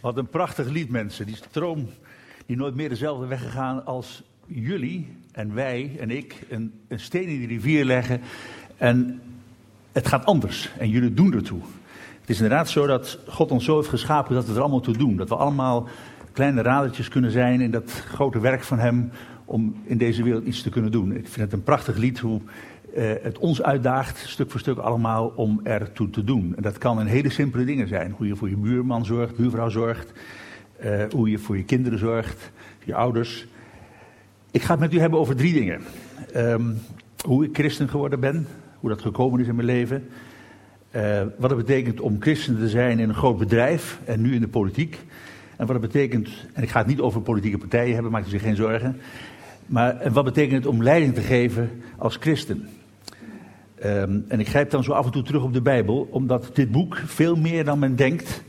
Wat een prachtig lied, mensen. Die stroom die nooit meer dezelfde weg gegaan als jullie en wij en ik een, een steen in die rivier leggen. En het gaat anders en jullie doen ertoe. Het is inderdaad zo dat God ons zo heeft geschapen dat we er allemaal toe doen. Dat we allemaal kleine radertjes kunnen zijn in dat grote werk van Hem om in deze wereld iets te kunnen doen. Ik vind het een prachtig lied hoe uh, het ons uitdaagt, stuk voor stuk allemaal, om ertoe te doen. En dat kan in hele simpele dingen zijn. Hoe je voor je buurman zorgt, buurvrouw zorgt. Uh, hoe je voor je kinderen zorgt, je ouders. Ik ga het met u hebben over drie dingen. Um, hoe ik christen geworden ben, hoe dat gekomen is in mijn leven. Uh, wat het betekent om christen te zijn in een groot bedrijf en nu in de politiek. En wat het betekent, en ik ga het niet over politieke partijen hebben, maak u zich geen zorgen. Maar wat betekent het om leiding te geven als christen? Um, en ik grijp dan zo af en toe terug op de Bijbel, omdat dit boek veel meer dan men denkt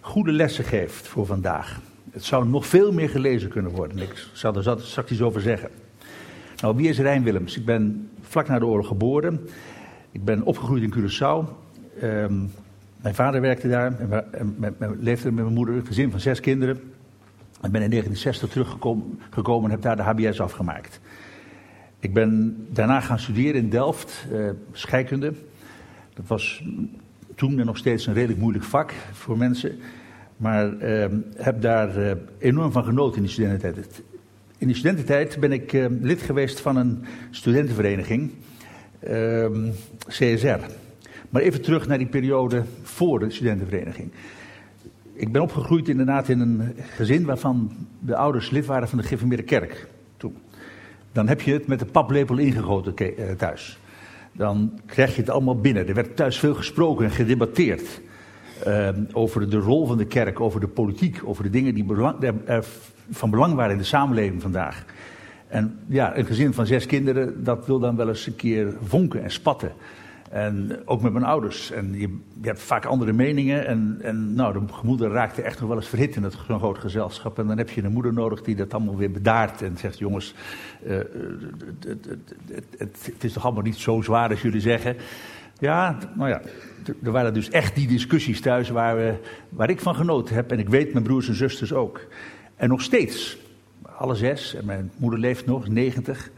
goede lessen geeft voor vandaag. Het zou nog veel meer gelezen kunnen worden. Ik zal er straks iets over zeggen. Nou, wie is Rijn Willems? Ik ben vlak na de oorlog geboren. Ik ben opgegroeid in Curaçao. Um, mijn vader werkte daar en, leefde met mijn moeder, een gezin van zes kinderen. Ik ben in 1960 teruggekomen en heb daar de HBS afgemaakt. Ik ben daarna gaan studeren in Delft, uh, scheikunde. Dat was toen nog steeds een redelijk moeilijk vak voor mensen. Maar uh, heb daar uh, enorm van genoten in die studententijd. In die studententijd ben ik uh, lid geweest van een studentenvereniging, ehm, CSR. Maar even terug naar die periode voor de studentenvereniging. Ik ben opgegroeid inderdaad in een gezin waarvan de ouders lid waren van de Gereformeerde Kerk. Dan heb je het met de paplepel ingegoten thuis dan krijg je het allemaal binnen. Er werd thuis veel gesproken en gedebatteerd uh, over de rol van de kerk, over de politiek, over de dingen die belang, van belang waren in de samenleving vandaag. En ja, een gezin van zes kinderen, dat wil dan wel eens een keer vonken en spatten. En ook met mijn ouders. En je, je hebt vaak andere meningen. En, en nou, de moeder raakte echt nog wel eens verhit in zo'n groot gezelschap. En dan heb je een moeder nodig die dat allemaal weer bedaart. En zegt: Jongens, uh, het, het, is toch allemaal niet zo zwaar als jullie zeggen. Ja, nou ja, er waren dus echt die discussies thuis waar, we, waar ik van genoten heb. En ik weet mijn broers en zusters ook. En nog steeds, alle zes, en mijn moeder leeft nog, 90.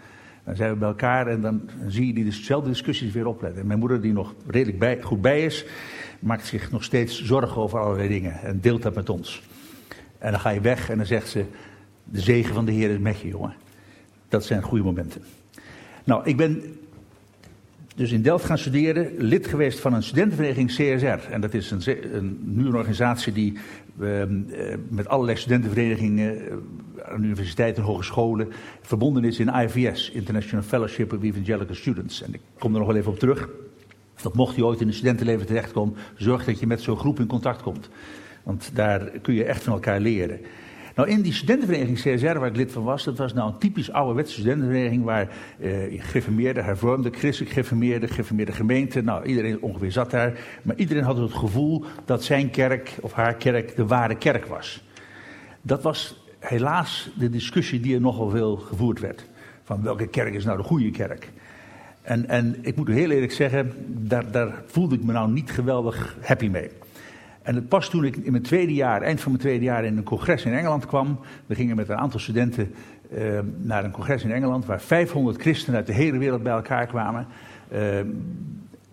Dan zijn we bij elkaar en dan zie je diezelfde discussies weer opletten. En mijn moeder, die nog redelijk bij, goed bij is, maakt zich nog steeds zorgen over allerlei dingen en deelt dat met ons. En dan ga je weg en dan zegt ze: De zegen van de Heer is met je, jongen. Dat zijn goede momenten. Nou, ik ben dus in Delft gaan studeren, lid geweest van een studentenvereniging CSR. En dat is een, een, nu een organisatie die uh, met allerlei studentenverenigingen uh, aan universiteiten en hogescholen verbonden is in IVS, International Fellowship of Evangelical Students. En ik kom er nog wel even op terug. Dat mocht je ooit in het studentenleven terechtkomen, zorg dat je met zo'n groep in contact komt. Want daar kun je echt van elkaar leren. Nou, in die studentenvereniging CSR, waar ik lid van was, dat was nou een typisch ouderwetse studentenvereniging waar eh, gereformeerde, hervormde, christelijk gereformeerde, gereformeerde gemeente, nou, iedereen ongeveer zat daar. Maar iedereen had het gevoel dat zijn kerk of haar kerk de ware kerk was. Dat was helaas de discussie die er nogal veel gevoerd werd. Van welke kerk is nou de goede kerk? En, en ik moet heel eerlijk zeggen, daar, daar voelde ik me nou niet geweldig happy mee. En het pas toen ik in mijn tweede jaar, eind van mijn tweede jaar, in een congres in Engeland kwam. We gingen met een aantal studenten uh, naar een congres in Engeland, waar 500 christenen uit de hele wereld bij elkaar kwamen. Uh,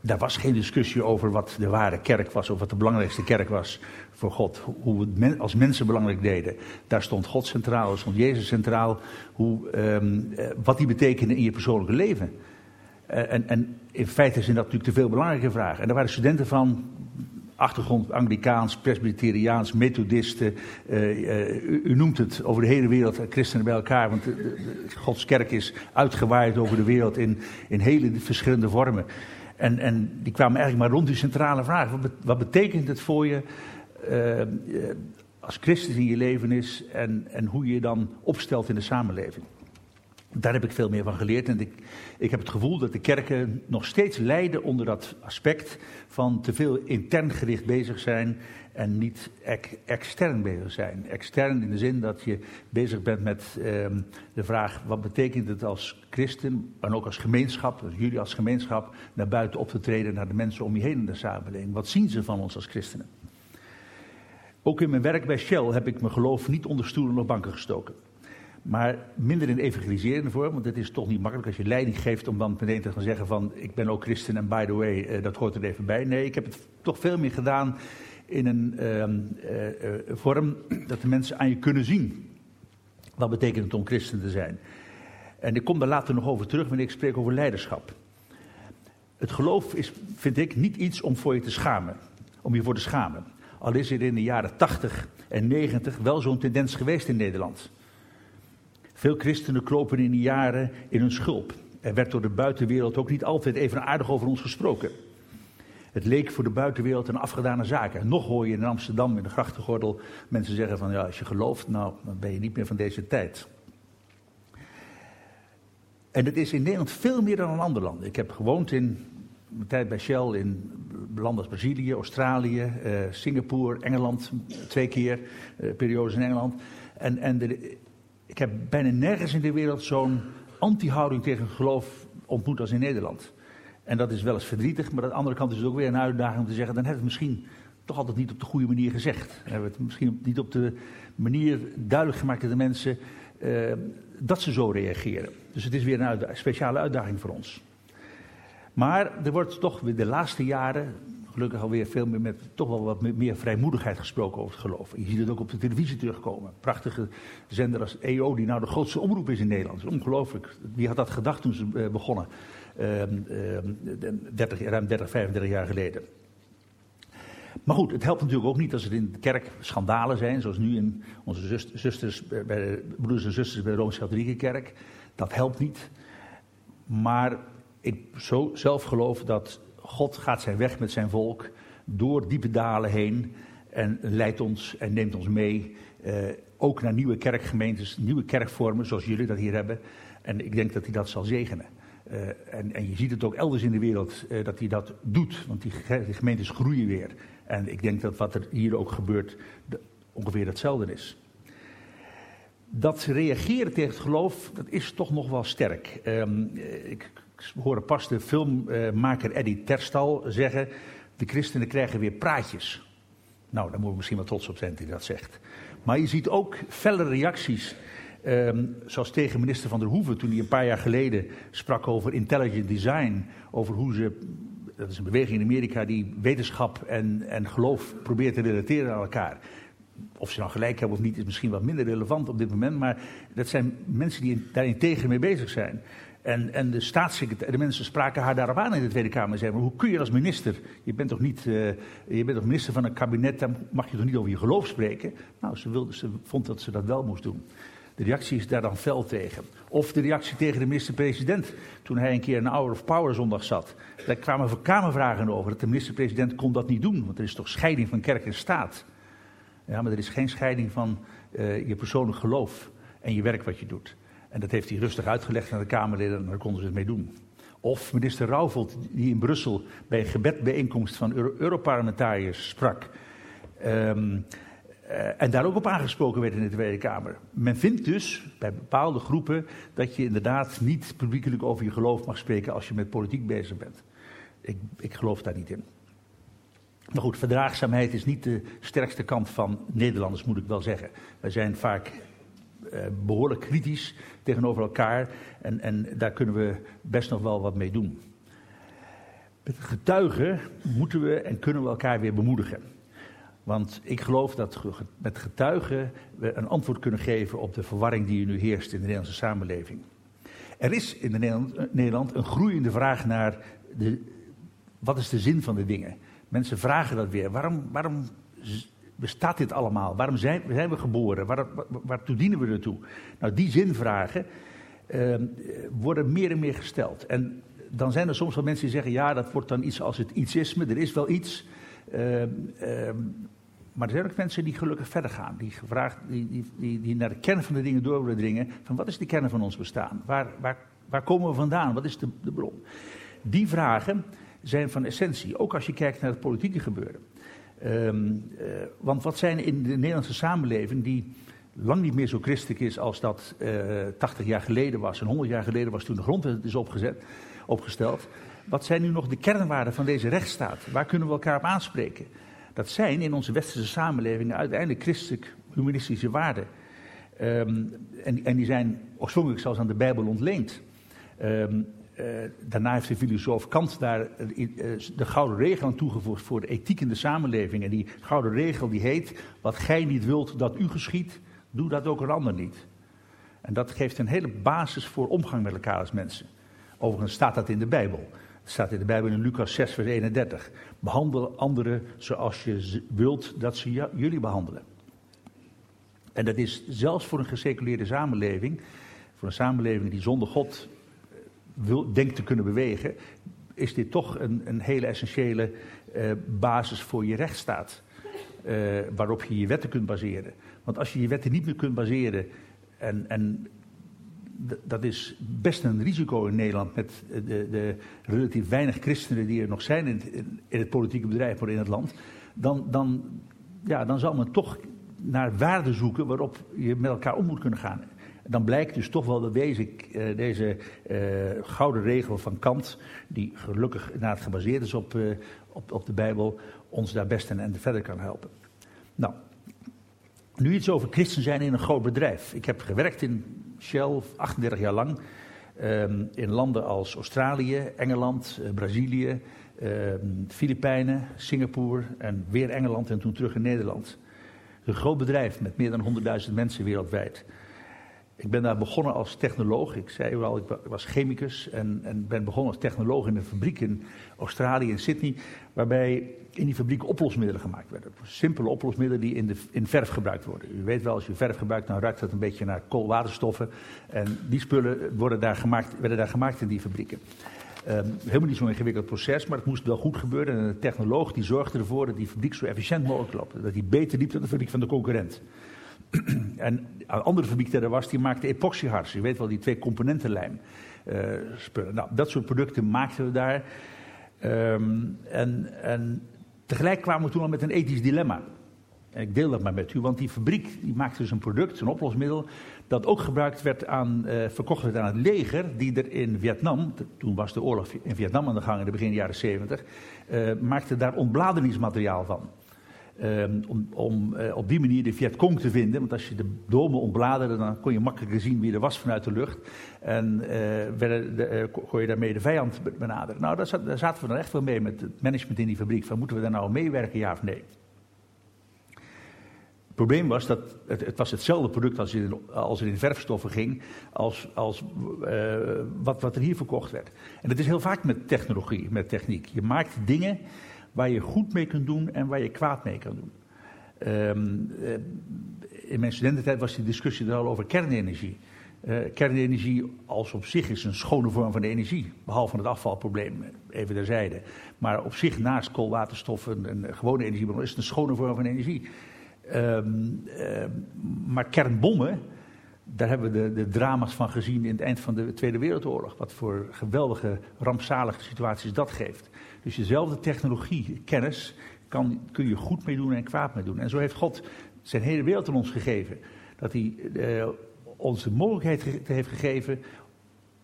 daar was geen discussie over wat de ware kerk was, of wat de belangrijkste kerk was voor God. Hoe we het als mensen belangrijk deden. Daar stond God centraal, daar stond Jezus centraal. Hoe, um, wat die betekende in je persoonlijke leven. En, en, in feite zijn dat natuurlijk te veel belangrijke vragen. En daar waren studenten van achtergrond Anglikaans, Presbyteriaans, Methodisten. Uh, uh, u, noemt het over de hele wereld, christenen bij elkaar. Want Gods kerk is uitgewaaid over de wereld in, in hele verschillende vormen. En, en die kwamen eigenlijk maar rond die centrale vraag. Wat, wat betekent het voor je als Christus in je leven is en, en hoe je je dan opstelt in de samenleving? Daar heb ik veel meer van geleerd. En ik, ik heb het gevoel dat de kerken nog steeds lijden onder dat aspect van te veel intern gericht bezig zijn en niet ex extern bezig zijn. Extern in de zin dat je bezig bent met ehm, de vraag: wat betekent het als christen en ook als gemeenschap, dus jullie als gemeenschap, naar buiten op te treden naar de mensen om je heen in de samenleving? Wat zien ze van ons als christenen? Ook in mijn werk bij Shell heb ik mijn geloof niet onder stoelen of banken gestoken. Maar minder in evangeliserende vorm, want het is toch niet makkelijk als je leiding geeft om dan meteen te gaan zeggen van ik ben ook christen en by the way, eh, dat hoort er even bij. Nee, ik heb het toch veel meer gedaan in een ehm, eh, eh, vorm dat de mensen aan je kunnen zien. Wat betekent het om christen te zijn? En ik kom daar later nog over terug wanneer ik spreek over leiderschap. Het geloof is, vind ik, niet iets om voor je te schamen. Om je voor te schamen. Al is er in de jaren 80 en 90 wel zo'n tendens geweest in Nederland. Veel christenen kropen in die jaren in hun schulp. Er werd door de buitenwereld ook niet altijd even aardig over ons gesproken. Het leek voor de buitenwereld een afgedane zaak. En nog hoor je in Amsterdam in de grachtengordel mensen zeggen van ja, als je gelooft, nou, dan ben je niet meer van deze tijd. En het is in Nederland veel meer dan in andere landen. Ik heb gewoond in mijn tijd bij Shell in landen als Brazilië, Australië, uh, Singapore, Engeland, twee keer, uh, periodes in Engeland. En, en de, ik heb bijna nergens in de wereld zo'n anti-houding tegen geloof ontmoet als in Nederland. En dat is wel eens verdrietig, maar aan de andere kant is het ook weer een uitdaging om te zeggen: dan hebben we het misschien toch altijd niet op de goede manier gezegd. Dan hebben we het misschien niet op de manier duidelijk gemaakt aan de mensen uh, dat ze zo reageren. Dus het is weer een speciale uitdaging voor ons. Maar er wordt toch weer de laatste jaren, gelukkig alweer veel meer met toch wel wat meer vrijmoedigheid gesproken over het geloof. Je ziet het ook op de televisie terugkomen. Prachtige zender als EO, die nou de grootste omroep is in Nederland. Ongelooflijk. Wie had dat gedacht toen ze uh, begonnen? Uh, uh, 30, ruim 30, 35 jaar geleden. Maar goed, het helpt natuurlijk ook niet als er in de kerk schandalen zijn, zoals nu in onze zusters, bij de broeders en zusters bij de Rooms-Katholieke Kerk. Dat helpt niet. Maar ik zo zelf geloof dat God gaat zijn weg met zijn volk door diepe dalen heen en leidt ons en neemt ons mee. Eh, ook naar nieuwe kerkgemeentes, nieuwe kerkvormen zoals jullie dat hier hebben. En ik denk dat hij dat zal zegenen. Uh, en, en, je ziet het ook elders in de wereld uh, dat hij dat doet, want die, gemeentes groeien weer. En ik denk dat wat er hier ook gebeurt ongeveer hetzelfde is. Dat reageren tegen het geloof, dat is toch nog wel sterk. Um, ik horen pas de filmmaker Eddie Terstal zeggen: de christenen krijgen weer praatjes. Nou, daar moeten we misschien wel trots op zijn hij dat zegt. Maar je ziet ook felle reacties. Um, zoals tegen minister Van der Hoeven toen hij een paar jaar geleden sprak over intelligent design. Over hoe ze, dat is een beweging in Amerika die wetenschap en, en geloof probeert te relateren aan elkaar. Of ze nou gelijk hebben of niet is misschien wat minder relevant op dit moment. Maar dat zijn mensen die daarin tegen mee bezig zijn. En, en de staatssecretaris, de mensen spraken haar daarop aan in de Tweede Kamer. Zeiden, hoe kun je als minister, je bent toch niet, uh, je bent toch minister van een kabinet, dan mag je toch niet over je geloof spreken? Nou, ze, ze vond dat ze dat wel moest doen. De reactie is daar dan fel tegen. Of de reactie tegen de minister-president, toen hij een keer een Hour of Power zondag zat. Daar kwamen kamervragen over, dat de minister-president kon dat niet doen, want er is toch scheiding van kerk en staat. Ja, maar er is geen scheiding van uh, je persoonlijk geloof en je werk wat je doet. En dat heeft hij rustig uitgelegd aan de Kamerleden en daar konden ze het mee doen. Of minister Rauwvold, die in Brussel bij een gebedbijeenkomst van Euro Europarlementariërs sprak. Um, uh, en daar ook op aangesproken werd in de Tweede Kamer. Men vindt dus bij bepaalde groepen dat je inderdaad niet publiekelijk over je geloof mag spreken als je met politiek bezig bent. Ik, ik geloof daar niet in. Maar goed, verdraagzaamheid is niet de sterkste kant van Nederlanders, moet ik wel zeggen. Wij zijn vaak behoorlijk kritisch tegenover elkaar. En, en daar kunnen we best nog wel wat mee doen. Met getuigen moeten we en kunnen we elkaar weer bemoedigen. Want ik geloof dat met getuigen we een antwoord kunnen geven op de verwarring die nu heerst in de Nederlandse samenleving. Er is in Nederland, Nederland een groeiende vraag naar de, wat is de zin van de dingen. Mensen vragen dat weer. Waarom, waarom bestaat dit allemaal? Waarom zijn, zijn we geboren? Waar, waar, waartoe dienen we ertoe? Nou, die zinvragen uh, worden meer en meer gesteld. En dan zijn er soms wel mensen die zeggen: ja, dat wordt dan iets als het ietsisme, er is wel iets. Uh, uh, maar er zijn ook mensen die gelukkig verder gaan, die, gevraagd, die, die, die, naar de kern van de dingen door willen dringen. Van wat is de kern van ons bestaan? Waar, waar, waar komen we vandaan? Wat is de, de bron? Die vragen zijn van essentie, ook als je kijkt naar het politieke gebeuren. Um, uh, want wat zijn in de Nederlandse samenleving die lang niet meer zo christelijk is als dat uh, eh, 80 jaar geleden was en 100 jaar geleden was toen de grondwet is opgezet, opgesteld. Wat zijn nu nog de kernwaarden van deze rechtsstaat? Waar kunnen we elkaar op aanspreken? Dat zijn in onze westerse samenlevingen uiteindelijk christelijk-humanistische waarden. Ehm, en, en, die zijn oorspronkelijk zelfs aan de Bijbel ontleend. Ehm, eh, daarna heeft de filosoof Kant daar uh, de gouden regel aan toegevoegd voor de ethiek in de samenleving. En die gouden regel die heet, wat gij niet wilt dat u geschiet, doe dat ook een ander niet. En dat geeft een hele basis voor omgang met elkaar als mensen. Overigens staat dat in de Bijbel. Het staat in de Bijbel in Lucas 6, vers 31. Behandel anderen zoals je wilt dat ze jullie behandelen. En dat is zelfs voor een geseculeerde samenleving, voor een samenleving die zonder God eh, wil, denkt te kunnen bewegen, is dit toch een, een hele essentiële uh, basis voor je rechtsstaat. Uh, waarop je je wetten kunt baseren. Want als je je wetten niet meer kunt baseren en, en dat is best een risico in Nederland met de, de, relatief weinig christenen die er nog zijn in het, in het politieke bedrijf, maar in het land. Dan, dan, ja, dan zal men toch naar waarden zoeken waarop je met elkaar om moet kunnen gaan. Dan blijkt dus toch wel dat deze, uh, deze uh, gouden regel van Kant, die gelukkig inderdaad gebaseerd is op, uh, op, op de Bijbel, ons daar best en, verder kan helpen. Nou, nu iets over christen zijn in een groot bedrijf. Ik heb gewerkt in Shell 38 jaar lang. Um, in landen als Australië, Engeland, Brazilië, um, Filipijnen, Singapore en weer Engeland en toen terug in Nederland. Een groot bedrijf met meer dan 100.000 mensen wereldwijd. Ik ben daar begonnen als technoloog. Ik zei al, ik was chemicus en, en ben begonnen als technoloog in een fabriek in Australië, in Sydney, waarbij in die fabriek oplosmiddelen gemaakt werden. Simpele oplosmiddelen die in, de, in verf gebruikt worden. U weet wel, als je verf gebruikt, dan ruikt dat een beetje naar koolwaterstoffen. En die spullen worden daar gemaakt, werden daar gemaakt in die fabrieken. Um, helemaal niet zo'n ingewikkeld proces, maar het moest wel goed gebeuren. En de technoloog die zorgde ervoor dat die fabriek zo efficiënt mogelijk loopt. Dat die beter liep dan de fabriek van de concurrent. en een andere fabriek die er was, die maakte epoxyhards. Je weet wel, die twee componentenlijm uh. Nou, dat soort producten maakten we daar. Um, en, en tegelijk kwamen we toen al met een ethisch dilemma. En ik deel dat maar met u, want die fabriek die maakte dus een product, een oplosmiddel, dat ook gebruikt werd aan, uh, verkocht werd aan het leger, die er in Vietnam, toen was de oorlog in Vietnam aan de gang in de begin jaren 70, uh, maakte daar ontbladeringsmateriaal van. Um, om om uh, op die manier de Vietcong te vinden. Want als je de domen ontbladerde, dan kon je makkelijker zien wie er was vanuit de lucht. En uh, werden de, uh, kon je daarmee de vijand benaderen. Nou, daar, zat, zaten we dan echt wel mee met het management in die fabriek. Van moeten we daar nou meewerken, ja of nee? Het probleem was dat het, het was hetzelfde product als, in, als in verfstoffen ging, als, als wat, wat er hier verkocht werd. En dat is heel vaak met technologie, met techniek. Je maakt dingen waar je goed mee kunt doen en waar je kwaad mee kan doen. Um, in mijn studententijd was die discussie er al over kernenergie. Uh, kernenergie als op zich is een schone vorm van energie, behalve het afvalprobleem, even terzijde. Maar op zich, naast koolwaterstoffen en gewone energiebron, is het een schone vorm van energie. Um, uh, maar kernbommen, daar hebben we de, de, drama's van gezien in het eind van de Tweede Wereldoorlog. Wat voor geweldige, rampzalige situaties dat geeft. Dus dezelfde technologie, kennis, kan, kun je goed mee doen en kwaad mee doen. En zo heeft God zijn hele wereld aan ons gegeven. Dat hij uh, ons de mogelijkheid heeft gegeven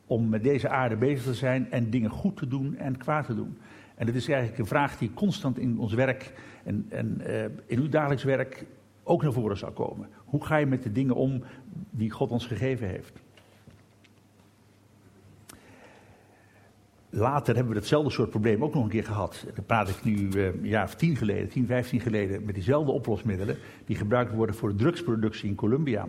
om met deze aarde bezig te zijn en dingen goed te doen en kwaad te doen. En dat is eigenlijk een vraag die constant in ons werk en, en uh, in uw dagelijks werk ook naar voren zal komen. Hoe ga je met de dingen om die God ons gegeven heeft? Later hebben we hetzelfde soort probleem ook nog een keer gehad. Dan praat ik nu uh, een jaar of tien geleden, tien, vijftien geleden, met diezelfde oplosmiddelen die gebruikt worden voor de drugsproductie in Colombia.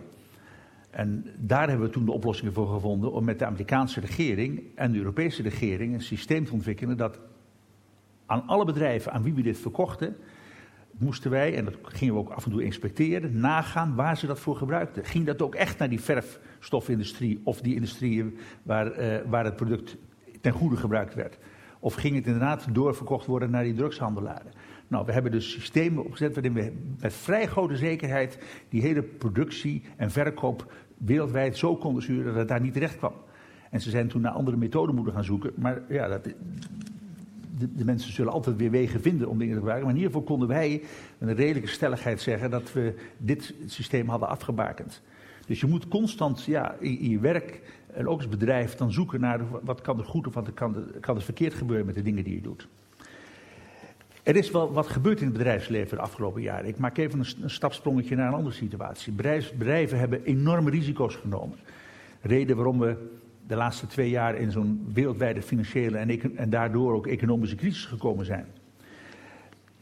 En daar hebben we toen de oplossingen voor gevonden om met de Amerikaanse regering en de Europese regering een systeem te ontwikkelen dat aan alle bedrijven aan wie we dit verkochten, moesten wij, en dat gingen we ook af en toe inspecteren, nagaan waar ze dat voor gebruikten. Ging dat ook echt naar die verfstofindustrie of die industrieën waar, uh, waar het product ten goede gebruikt werd? Of ging het inderdaad doorverkocht worden naar die drugshandelaren? Nou, we hebben dus systemen opgezet waarin we met vrij grote zekerheid die hele productie en verkoop wereldwijd zo konden sturen dat het daar niet terecht kwam. En ze zijn toen naar andere methoden moeten gaan zoeken. Maar ja, dat, de, mensen zullen altijd weer wegen vinden om dingen te gebruiken. Maar in ieder geval konden wij met een redelijke stelligheid zeggen dat we dit systeem hadden afgebakend. Dus je moet constant ja, in, in je werk en ook als bedrijf dan zoeken naar wat kan er goed of wat kan er, kan er verkeerd gebeuren met de dingen die je doet. Er is wel wat gebeurd in het bedrijfsleven de afgelopen jaren. Ik maak even een, stapsprongetje naar een andere situatie. bedrijven hebben enorme risico's genomen. Reden waarom we de laatste twee jaar in zo'n wereldwijde financiële en, en daardoor ook economische crisis gekomen zijn.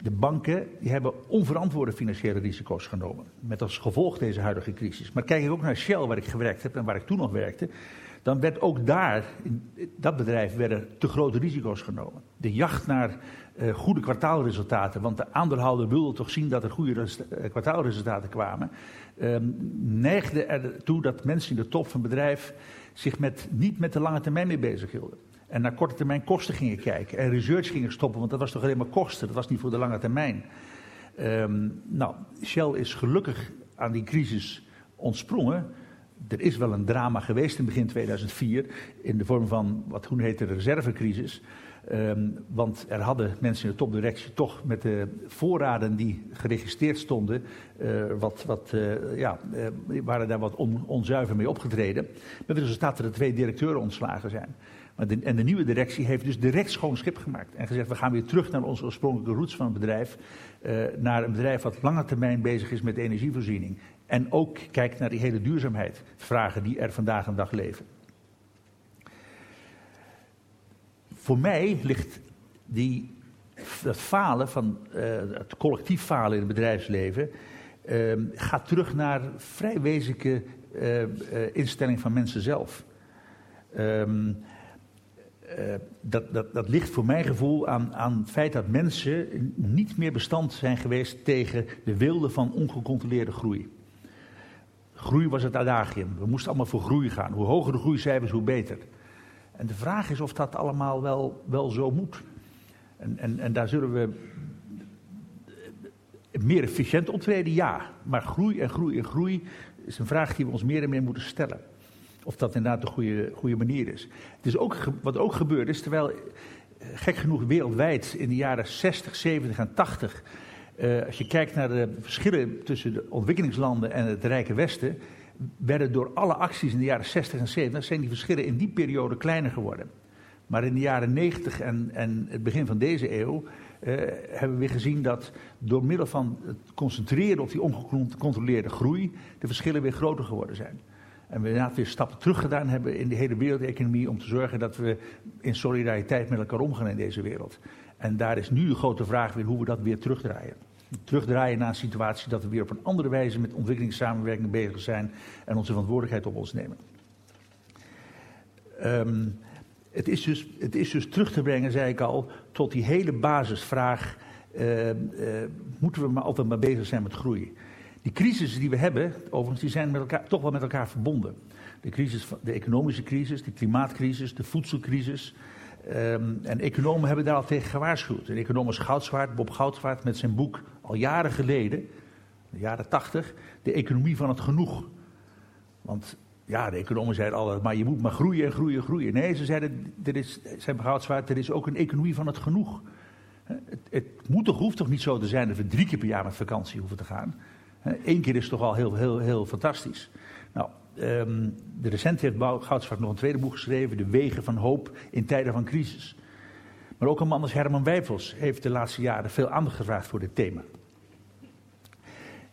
De banken die hebben onverantwoorde financiële risico's genomen. Met als gevolg deze huidige crisis. Maar kijk ik ook naar Shell, waar ik gewerkt heb en waar ik toen nog werkte. Dan werd ook daar, in dat bedrijf, werden te grote risico's genomen. De jacht naar uh, goede kwartaalresultaten, want de aandeelhouder wilde toch zien dat er goede uh, kwartaalresultaten kwamen. Um, neigde ertoe dat mensen in de top van het bedrijf zich met, niet met de lange termijn mee bezig hielden. En naar korte termijn kosten gingen kijken. En research gingen stoppen, want dat was toch alleen maar kosten. Dat was niet voor de lange termijn. Um, nou, Shell is gelukkig aan die crisis ontsprongen. Er is wel een drama geweest in begin 2004. In de vorm van wat toen heette de reservecrisis. Um, want er hadden mensen in de topdirectie toch met de voorraden die geregistreerd stonden, uh, wat, wat, uh, ja, uh, waren daar wat on, onzuiver mee opgetreden. Met het resultaat dat er twee directeuren ontslagen zijn. Maar en de nieuwe directie heeft dus direct schoon schip gemaakt. En gezegd, we gaan weer terug naar onze oorspronkelijke roots van het bedrijf. naar een bedrijf wat lange termijn bezig is met energievoorziening. En ook kijkt naar die hele duurzaamheid, vragen die er vandaag een dag leven. voor mij ligt die, falen van uh, het collectief falen in het bedrijfsleven. Uh, gaat terug naar vrij wezenlijke uh, instelling van mensen zelf. Um, dat, dat, dat ligt voor mijn gevoel aan, aan het feit dat mensen niet meer bestand zijn geweest tegen de wilde van ongecontroleerde groei. Groei was het adagium. We moesten allemaal voor groei gaan. Hoe hoger de groeicijfers, hoe beter. En de vraag is of dat allemaal wel, wel zo moet. En, en, en daar zullen we meer efficiënt optreden, ja. Maar groei en groei en groei is een vraag die we ons meer en meer moeten stellen. Of dat inderdaad de goede, goede manier is. Het is ook, wat ook gebeurd is, terwijl gek genoeg wereldwijd in de jaren 60, 70 en 80. Als je kijkt naar de verschillen tussen de ontwikkelingslanden en het rijke Westen werden door alle acties in de jaren 60 en 70, zijn die verschillen in die periode kleiner geworden. Maar in de jaren 90 en, en het begin van deze eeuw eh, hebben we gezien dat door middel van het concentreren op die ongecontroleerde groei, de verschillen weer groter geworden zijn. En we inderdaad weer stappen terug gedaan hebben in de hele wereldeconomie om te zorgen dat we in solidariteit met elkaar omgaan in deze wereld. En daar is nu de grote vraag weer hoe we dat weer terugdraaien terugdraaien naar een situatie dat we weer op een andere wijze met ontwikkelingssamenwerking bezig zijn en onze verantwoordelijkheid op ons nemen. Um, het, is dus, het is dus terug te brengen, zei ik al, tot die hele basisvraag: uh, uh, moeten we maar altijd maar bezig zijn met groei? Die crisissen die we hebben, overigens, die zijn met elkaar, toch wel met elkaar verbonden. De, crisis, de economische crisis, de klimaatcrisis, de voedselcrisis, Um, en economen hebben daar al tegen gewaarschuwd. Een econoom is Goudswaard, Bob Goudswaard, met zijn boek al jaren geleden, de jaren tachtig, de economie van het genoeg. Want ja, de economen zeiden altijd, maar je moet maar groeien en groeien en groeien. Nee, ze zeiden, er is, zijn er is ook een economie van het genoeg. Het, het moet toch, hoeft toch niet zo te zijn dat we drie keer per jaar met vakantie hoeven te gaan. Eén keer is toch al heel, heel, heel fantastisch. Nou, um, de recent heeft Goudsvaart nog een tweede boek geschreven, De Wegen van Hoop in tijden van crisis. Maar ook een man als Herman Wijfels heeft de laatste jaren veel aandacht gevraagd voor dit thema.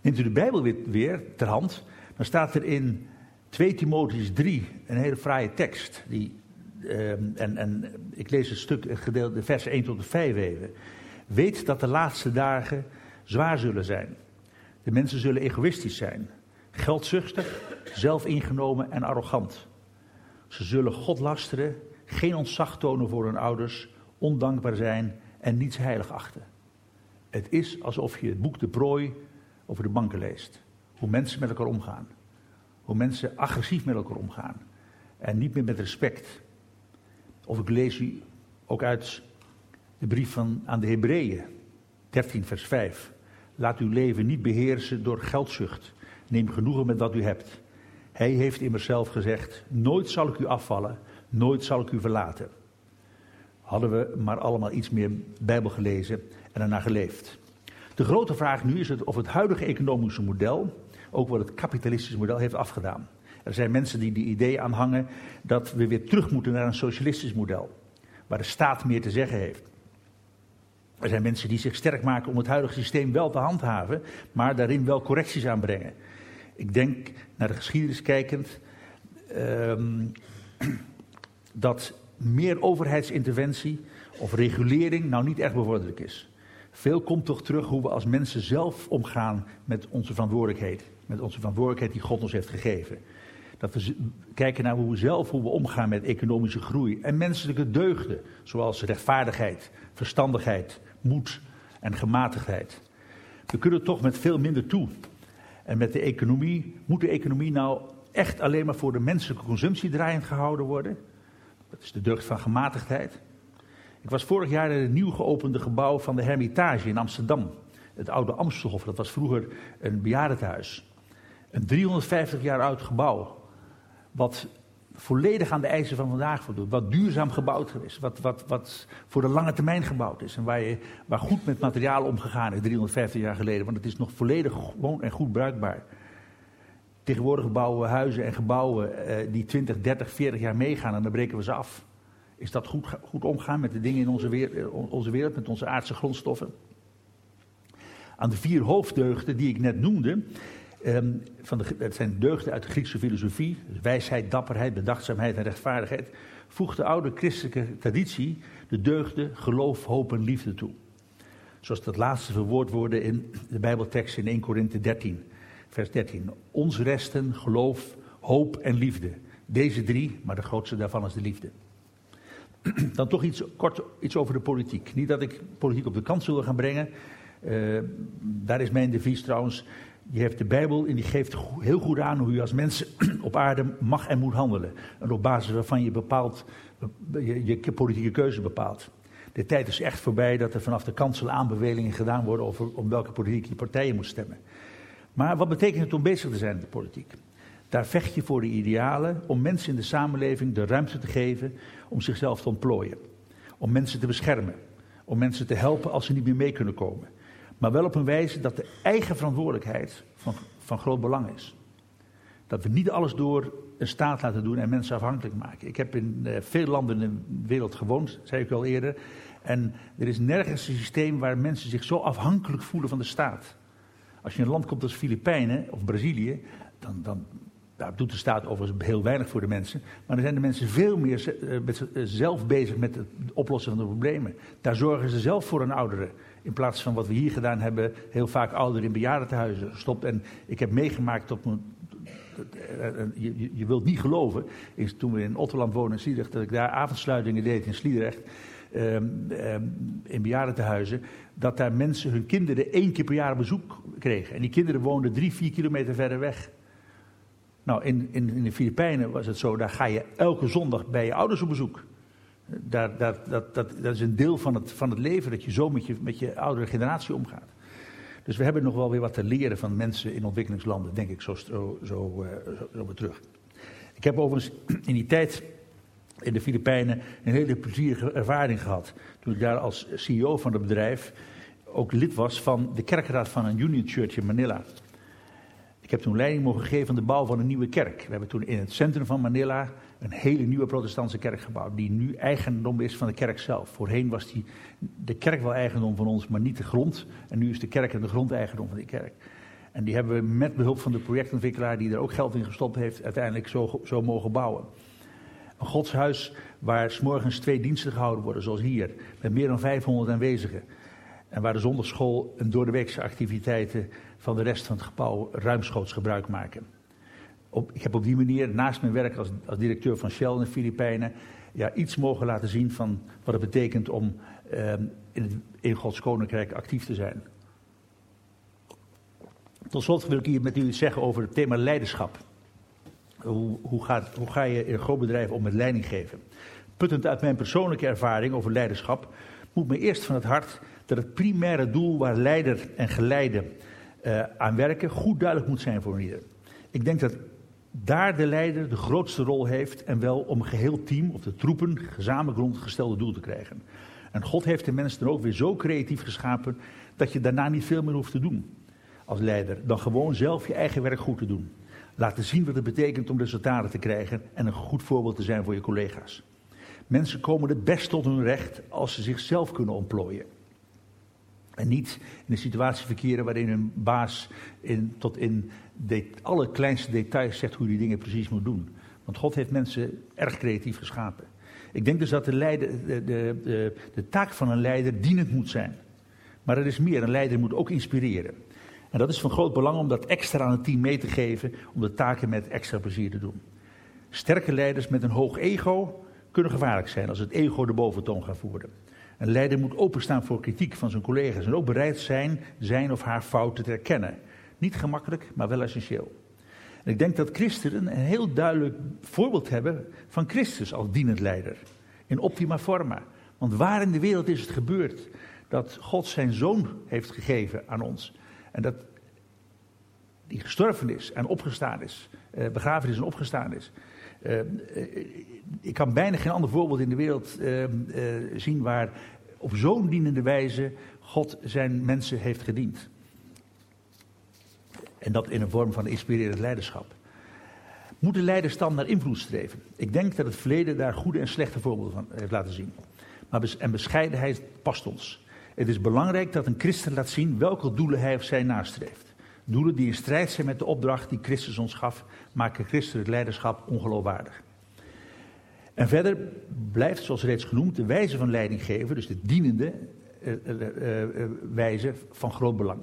Neemt u de Bijbel weer, weer ter hand, dan staat er in 2 Timotheus 3 een hele fraaie tekst. Die, um, en, en ik lees een stuk, een gedeelte, vers 1 tot 5 even. Weet dat de laatste dagen zwaar zullen zijn. De mensen zullen egoïstisch zijn, geldzuchtig, zelfingenomen en arrogant. Ze zullen God lasteren, geen ontzag tonen voor hun ouders, ondankbaar zijn en niets heilig achten. Het is alsof je het boek De Prooi over de banken leest. Hoe mensen met elkaar omgaan. Hoe mensen agressief met elkaar omgaan. En niet meer met respect. Of ik lees u ook uit de brief van, aan de Hebreeën, 13 vers 5. Laat uw leven niet beheersen door geldzucht. Neem genoegen met wat u hebt. Hij heeft immers zelf gezegd: Nooit zal ik u afvallen, nooit zal ik u verlaten. Hadden we maar allemaal iets meer Bijbel gelezen en ernaar geleefd. De grote vraag nu is het of het huidige economische model ook wat het kapitalistische model heeft afgedaan. Er zijn mensen die de idee aanhangen dat we weer terug moeten naar een socialistisch model, waar de staat meer te zeggen heeft. Er zijn mensen die zich sterk maken om het huidige systeem wel te handhaven, maar daarin wel correcties aanbrengen. Ik denk, naar de geschiedenis kijkend, ehm, dat meer overheidsinterventie of regulering nou niet echt bevorderlijk is. Veel komt toch terug hoe we als mensen zelf omgaan met onze verantwoordelijkheid. Met onze verantwoordelijkheid die God ons heeft gegeven. Dat we kijken naar hoe we zelf hoe we omgaan met economische groei en menselijke deugden, zoals rechtvaardigheid, verstandigheid, moed en gematigdheid. We kunnen toch met veel minder toe. En met de economie, moet de economie nou echt alleen maar voor de menselijke consumptie draaiend gehouden worden? Dat is de deugd van gematigdheid. Ik was vorig jaar in het nieuw geopende gebouw van de Hermitage in Amsterdam. Het oude Amstelhof, dat was vroeger een bejaardentehuis. Een 350 jaar oud gebouw. Wat volledig aan de eisen van vandaag voldoet. Wat duurzaam gebouwd is. Wat, wat, wat voor de lange termijn gebouwd is. En waar, je, waar goed met materiaal omgegaan is 350 jaar geleden. Want het is nog volledig gewoon en goed bruikbaar. Tegenwoordig bouwen we huizen en gebouwen eh, die 20, 30, 40 jaar meegaan en dan breken we ze af. Is dat goed, goed omgaan met de dingen in onze wereld, eh, onze wereld, met onze aardse grondstoffen? Aan de vier hoofddeugden die ik net noemde, ehm, van de, het zijn deugden uit de Griekse filosofie, dus wijsheid, dapperheid, bedachtzaamheid en rechtvaardigheid, voegt de oude christelijke traditie de deugden geloof, hoop en liefde toe. Zoals dat laatste verwoord worden in de Bijbeltekst in 1 Korinthe 13, vers 13. Ons resten geloof, hoop en liefde. Deze drie, maar de grootste daarvan is de liefde. Dan toch iets, kort iets over de politiek. Niet dat ik politiek op de kant zullen gaan brengen. Uh, daar is mijn devies trouwens. Je hebt de Bijbel en die geeft heel goed aan hoe je als mens op aarde mag en moet handelen. En op basis waarvan je, bepaalt, je, je politieke keuze bepaalt. De tijd is echt voorbij dat er vanaf de kansel aanbevelingen gedaan worden over om welke politieke partij je moet stemmen. Maar wat betekent het om bezig te zijn in de politiek? Daar vecht je voor de idealen om mensen in de samenleving de ruimte te geven om zichzelf te ontplooien. Om mensen te beschermen. Om mensen te helpen als ze niet meer mee kunnen komen. Maar wel op een wijze dat de eigen verantwoordelijkheid van, van groot belang is. Dat we niet alles door een staat laten doen en mensen afhankelijk maken. Ik heb in uh, veel landen in de wereld gewoond, zei ik al eerder. En er is nergens een systeem waar mensen zich zo afhankelijk voelen van de staat. Als je in een land komt als Filipijnen of Brazilië, dan, dan, daar doet de staat overigens heel weinig voor de mensen. Maar dan zijn de mensen veel meer eh, eh, zelf bezig met het oplossen van de problemen. Daar zorgen ze zelf voor een ouderen. In plaats van wat we hier gedaan hebben, heel vaak ouderen in bejaardentehuizen gestopt. En ik heb meegemaakt tot mijn eh, je, je, wilt niet geloven, is toen we in Otterland wonen in Sliedrecht, dat ik daar avondsluitingen deed in Sliedrecht, um, um, in bejaardentehuizen, dat daar mensen hun kinderen één keer per jaar bezoek kregen. En die kinderen woonden drie, vier kilometer verder weg. Nou, in, in, in de Filipijnen was het zo, daar ga je elke zondag bij je ouders op bezoek. Daar, dat, dat, dat is een deel van het, van het leven, dat je zo met je, met je oudere generatie omgaat. Dus we hebben nog wel weer wat te leren van mensen in ontwikkelingslanden, denk ik zo, zo, zo, zo weer terug. Ik heb overigens in die tijd in de Filipijnen een hele plezierige ervaring gehad. Toen ik daar als CEO van het bedrijf ook lid was van de kerkraad van een Union Church in Manila. Ik heb toen leiding mogen geven aan de bouw van een nieuwe kerk. We hebben toen in het centrum van Manila een hele nieuwe protestantse kerk gebouwd. Die nu eigendom is van de kerk zelf. Voorheen was die, de kerk wel eigendom van ons, maar niet de grond. En nu is de kerk en de grond eigendom van die kerk. En die hebben we met behulp van de projectontwikkelaar, die er ook geld in gestopt heeft, uiteindelijk zo, zo mogen bouwen. Een godshuis waar s'morgens twee diensten gehouden worden, zoals hier, met meer dan 500 aanwezigen. En waar de zondagschool en doordeweekse activiteiten van de rest van het gebouw ruimschoots gebruik maken. Op, ik heb op die manier, naast mijn werk als, als, directeur van Shell in de Filipijnen, ja, iets mogen laten zien van wat het betekent om eh, in, het, in Gods Koninkrijk actief te zijn. Tot slot wil ik hier met u iets zeggen over het thema leiderschap. Hoe, hoe, gaat, hoe ga je in een groot bedrijf om met leiding geven? Puttend uit mijn persoonlijke ervaring over leiderschap, moet me eerst van het hart dat het primaire doel waar leider en geleide uh, aan werken goed duidelijk moet zijn voor ieder. Ik denk dat daar de leider de grootste rol heeft en wel om een geheel team of de troepen gezamenlijk rond gestelde doel te krijgen. En God heeft de mensen dan ook weer zo creatief geschapen dat je daarna niet veel meer hoeft te doen als leider dan gewoon zelf je eigen werk goed te doen. Laten zien wat het betekent om resultaten te krijgen en een goed voorbeeld te zijn voor je collega's. Mensen komen het best tot hun recht als ze zichzelf kunnen ontplooien. En niet in een situatie verkeren waarin een baas in, tot in de alle kleinste details zegt hoe die dingen precies moet doen. Want God heeft mensen erg creatief geschapen. Ik denk dus dat de, leider, de, de, de, de taak van een leider dienend moet zijn. Maar er is meer, een leider moet ook inspireren. En dat is van groot belang om dat extra aan het team mee te geven, om de taken met extra plezier te doen. Sterke leiders met een hoog ego kunnen gevaarlijk zijn als het ego de boventoon gaat voeren. Een leider moet openstaan voor kritiek van zijn collega's en ook bereid zijn zijn of haar fouten te erkennen. Niet gemakkelijk, maar wel essentieel. En ik denk dat christenen een heel duidelijk voorbeeld hebben van Christus als dienend leider. In optima forma. Want waar in de wereld is het gebeurd dat God zijn zoon heeft gegeven aan ons? En dat die gestorven is en opgestaan is, eh, begraven is en opgestaan is. Uh, ik kan bijna geen ander voorbeeld in de wereld uh, zien waar op zo'n dienende wijze God zijn mensen heeft gediend. En dat in een vorm van inspirerend leiderschap. Moeten leiders dan naar invloed streven? Ik denk dat het verleden daar goede en slechte voorbeelden van heeft laten zien. Maar en bescheidenheid past ons. Het is belangrijk dat een christen laat zien welke doelen hij of zij nastreeft. Doelen die in strijd zijn met de opdracht die Christus ons gaf, maken christelijk leiderschap ongeloofwaardig. En verder blijft, zoals reeds genoemd, de wijze van leiding geven, dus de dienende uh, uh, uh, wijze, van groot belang.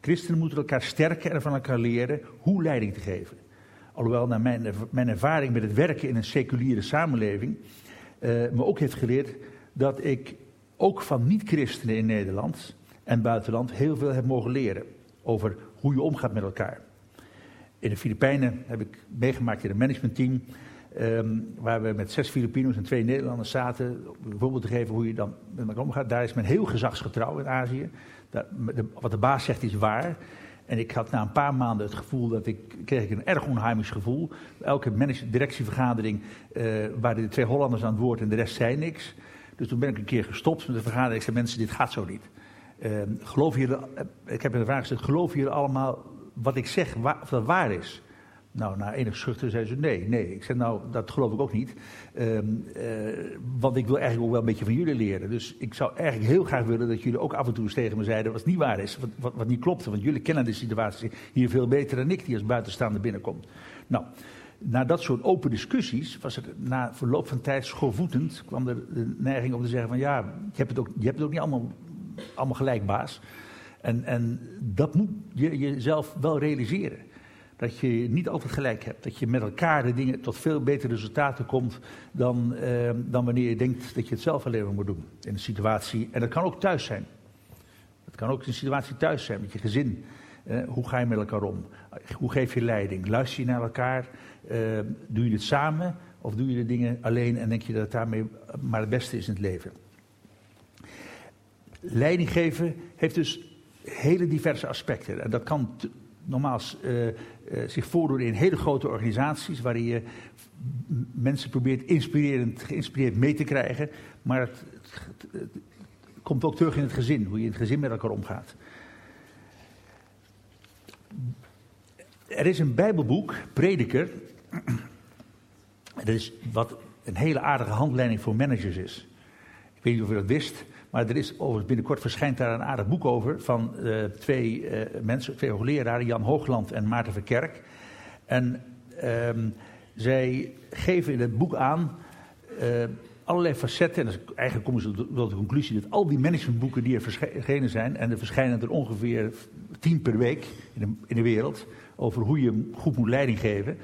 Christenen moeten elkaar sterken en van elkaar leren hoe leiding te geven. Alhoewel, naar mijn, mijn ervaring met het werken in een seculiere samenleving, me ook heeft geleerd dat ik ook van niet-christenen in Nederland en buitenland heel veel heb mogen leren over hoe je omgaat met elkaar. In de Filipijnen heb ik meegemaakt in een managementteam. Um, waar we met zes Filipinos en twee Nederlanders zaten. Om een voorbeeld te geven hoe je dan met elkaar omgaat. Daar is men heel gezagsgetrouw in Azië. Wat de baas zegt is waar. En ik had na een paar maanden het gevoel dat ik. kreeg ik een erg onheimisch gevoel. Elke directievergadering uh, waren de twee Hollanders aan het woord en de rest zei niks. Dus toen ben ik een keer gestopt met de vergadering. Ik zei: Mensen, dit gaat zo niet. Uh, geloof jullie, ik heb een vraag gesteld: geloven jullie allemaal wat ik zeg, waar, of dat waar is? Nou, na enig schuchter zei ze nee, nee. Ik zei nou, dat geloof ik ook niet. Um, uh, want ik wil eigenlijk ook wel een beetje van jullie leren. Dus ik zou eigenlijk heel graag willen dat jullie ook af en toe eens tegen me zeiden wat niet waar is. Wat, wat, niet klopte. Want jullie kennen de situatie hier veel beter dan ik die als buitenstaander binnenkomt. Nou, na dat soort open discussies was het na verloop van tijd schoolvoetend. kwam er de neiging om te zeggen van ja, het ook, je hebt het ook niet allemaal, allemaal gelijk baas. En, en dat moet je jezelf wel realiseren. Dat je niet altijd gelijk hebt. Dat je met elkaar de dingen tot veel betere resultaten komt dan, uh, dan wanneer je denkt dat je het zelf alleen maar moet doen. In een situatie, en dat kan ook thuis zijn. Het kan ook een situatie thuis zijn met je gezin. Uh, hoe ga je met elkaar om? Hoe geef je leiding? Luister je naar elkaar? Uh, doe je het samen? Of doe je de dingen alleen en denk je dat het daarmee maar het beste is in het leven? Leiding geven heeft dus hele diverse aspecten. En dat kan nogmaals uh, zich voordoen in hele grote organisaties, waarin je mensen probeert inspirerend, geïnspireerd mee te krijgen. Maar het, het, komt ook terug in het gezin, hoe je in het gezin met elkaar omgaat. Er is een Bijbelboek, Prediker. Dat is wat een hele aardige handleiding voor managers is. Ik weet niet of u dat wist. Maar er is overigens binnenkort verschijnt daar een aardig boek over van uh, twee uh, mensen, twee hoogleraren, Jan Hoogland en Maarten Verkerk. En um, zij geven in het boek aan uh, allerlei facetten. En eigenlijk komen ze tot de conclusie dat al die managementboeken die er verschenen zijn, en er verschijnen er ongeveer tien per week in de, in de wereld, over hoe je goed moet leiding geven.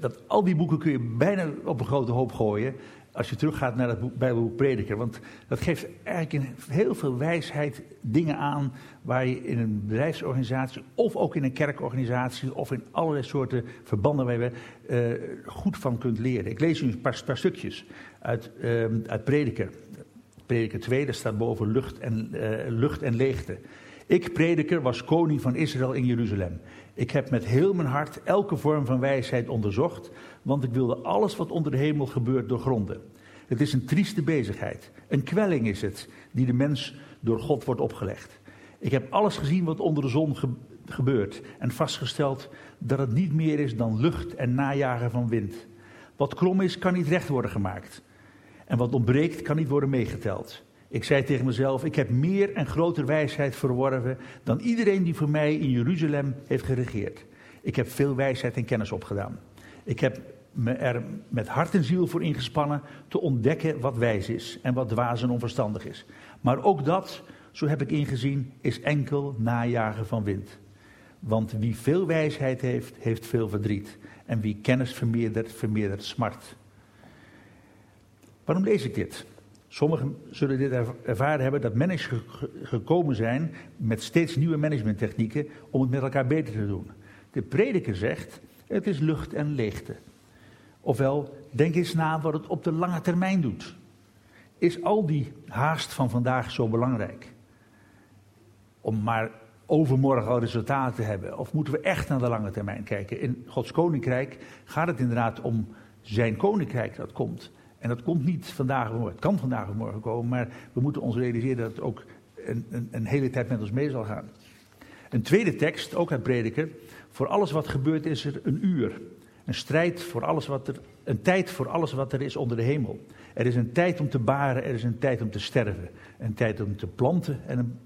dat al die boeken kun je bijna op een grote hoop gooien als je teruggaat naar het Bijbelboek Prediker. Want dat geeft eigenlijk in heel veel wijsheid dingen aan waar je in een bedrijfsorganisatie of ook in een kerkorganisatie of in allerlei soorten verbanden waar je uh, goed van kunt leren. Ik lees u een paar, stukjes uit, uh, uit Prediker. Prediker 2, daar staat boven lucht en, uh, lucht en leegte. Ik, prediker, was koning van Israël in Jeruzalem. Ik heb met heel mijn hart elke vorm van wijsheid onderzocht, want ik wilde alles wat onder de hemel gebeurt doorgronden. Het is een trieste bezigheid. Een kwelling is het, die de mens door God wordt opgelegd. Ik heb alles gezien wat onder de zon ge gebeurt en vastgesteld dat het niet meer is dan lucht en najagen van wind. Wat krom is, kan niet recht worden gemaakt. En wat ontbreekt, kan niet worden meegeteld. Ik zei tegen mezelf: Ik heb meer en groter wijsheid verworven dan iedereen die voor mij in Jeruzalem heeft geregeerd. Ik heb veel wijsheid en kennis opgedaan. Ik heb me er met hart en ziel voor ingespannen te ontdekken wat wijs is en wat dwaas en onverstandig is. Maar ook dat, zo heb ik ingezien, is enkel najagen van wind. Want wie veel wijsheid heeft, heeft veel verdriet. En wie kennis vermeerdert, vermeerdert smart. Waarom lees ik dit? Sommigen zullen dit ervaren hebben dat managers gekomen zijn met steeds nieuwe managementtechnieken om het met elkaar beter te doen. De prediker zegt, het is lucht en leegte. Ofwel, denk eens na wat het op de lange termijn doet. Is al die haast van vandaag zo belangrijk? Om maar overmorgen al resultaten te hebben? Of moeten we echt naar de lange termijn kijken? In Gods koninkrijk gaat het inderdaad om zijn koninkrijk dat komt. En dat komt niet vandaag of morgen. Het kan vandaag of morgen komen, maar we moeten ons realiseren dat het ook een, een, een hele tijd met ons mee zal gaan. Een tweede tekst, ook uit Prediker. Voor alles wat gebeurt is er een uur. Een strijd voor alles wat er, een tijd voor alles wat er is onder de hemel. Er is een tijd om te baren, er is een tijd om te sterven. Een tijd om te planten en een,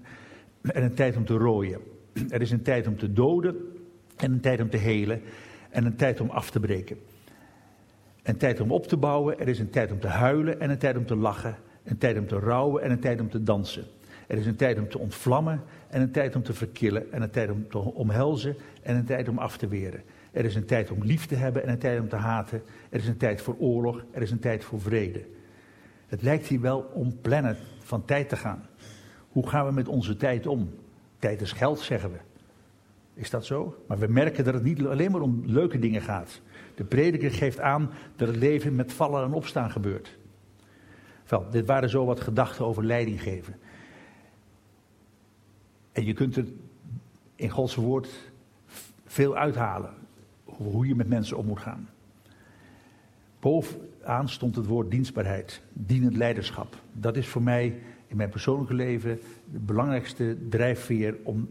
en een tijd om te rooien. Er is een tijd om te doden en een tijd om te helen en een tijd om af te breken. Een tijd om op te bouwen, er is een tijd om te huilen en een tijd om te lachen. Een tijd om te rouwen en een tijd om te dansen. Er is een tijd om te ontvlammen en een tijd om te verkillen. En een tijd om te omhelzen en een tijd om af te weren. Er is een tijd om lief te hebben en een tijd om te haten. Er is een tijd voor oorlog, er is een tijd voor vrede. Het lijkt hier wel om plannen van tijd te gaan. Hoe gaan we met onze tijd om? Tijd is geld, zeggen we. Is dat zo? Maar we merken dat het niet alleen maar om leuke dingen gaat. De prediker geeft aan dat het leven met vallen en opstaan gebeurt. Wel, dit waren zo wat gedachten over leiding geven. En je kunt er in Gods woord veel uithalen. Hoe je met mensen om moet gaan. Bovenaan stond het woord dienstbaarheid, dienend leiderschap. Dat is voor mij in mijn persoonlijke leven de belangrijkste drijfveer om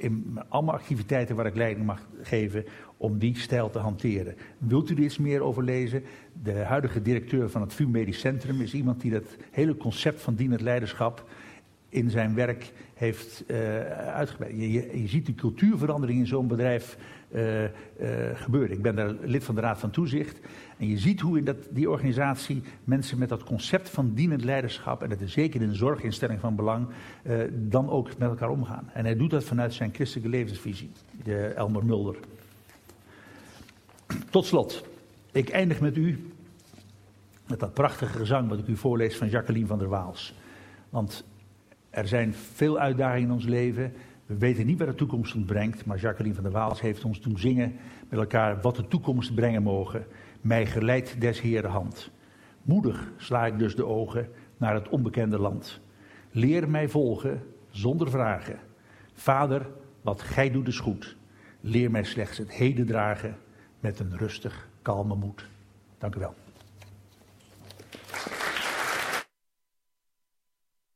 in allemaal activiteiten waar ik leiding mag geven, om die stijl te hanteren. Wilt u er iets meer over lezen? De huidige directeur van het VU Medisch Centrum is iemand die dat hele concept van dienend leiderschap in zijn werk heeft uh, uitgebreid. Je, ziet de cultuurverandering in zo'n bedrijf uh, uh, gebeuren. Ik ben daar lid van de Raad van Toezicht. En je ziet hoe in dat, die organisatie mensen met dat concept van dienend leiderschap, en dat is zeker in een zorginstelling van belang, dan ook met elkaar omgaan. En hij doet dat vanuit zijn christelijke levensvisie, de Elmer Mulder. Tot slot, ik eindig met u met dat prachtige gezang wat ik u voorlees van Jacqueline van der Waals. Want er zijn veel uitdagingen in ons leven. We weten niet wat de toekomst ons brengt, maar Jacqueline van der Waals heeft ons doen zingen met elkaar wat de toekomst brengen mogen. Mij geleidt des Heeren hand. Moedig sla ik dus de ogen naar het onbekende land. Leer mij volgen zonder vragen. Vader, wat gij doet is goed. Leer mij slechts het heden dragen met een rustig, kalme moed. Dank u wel.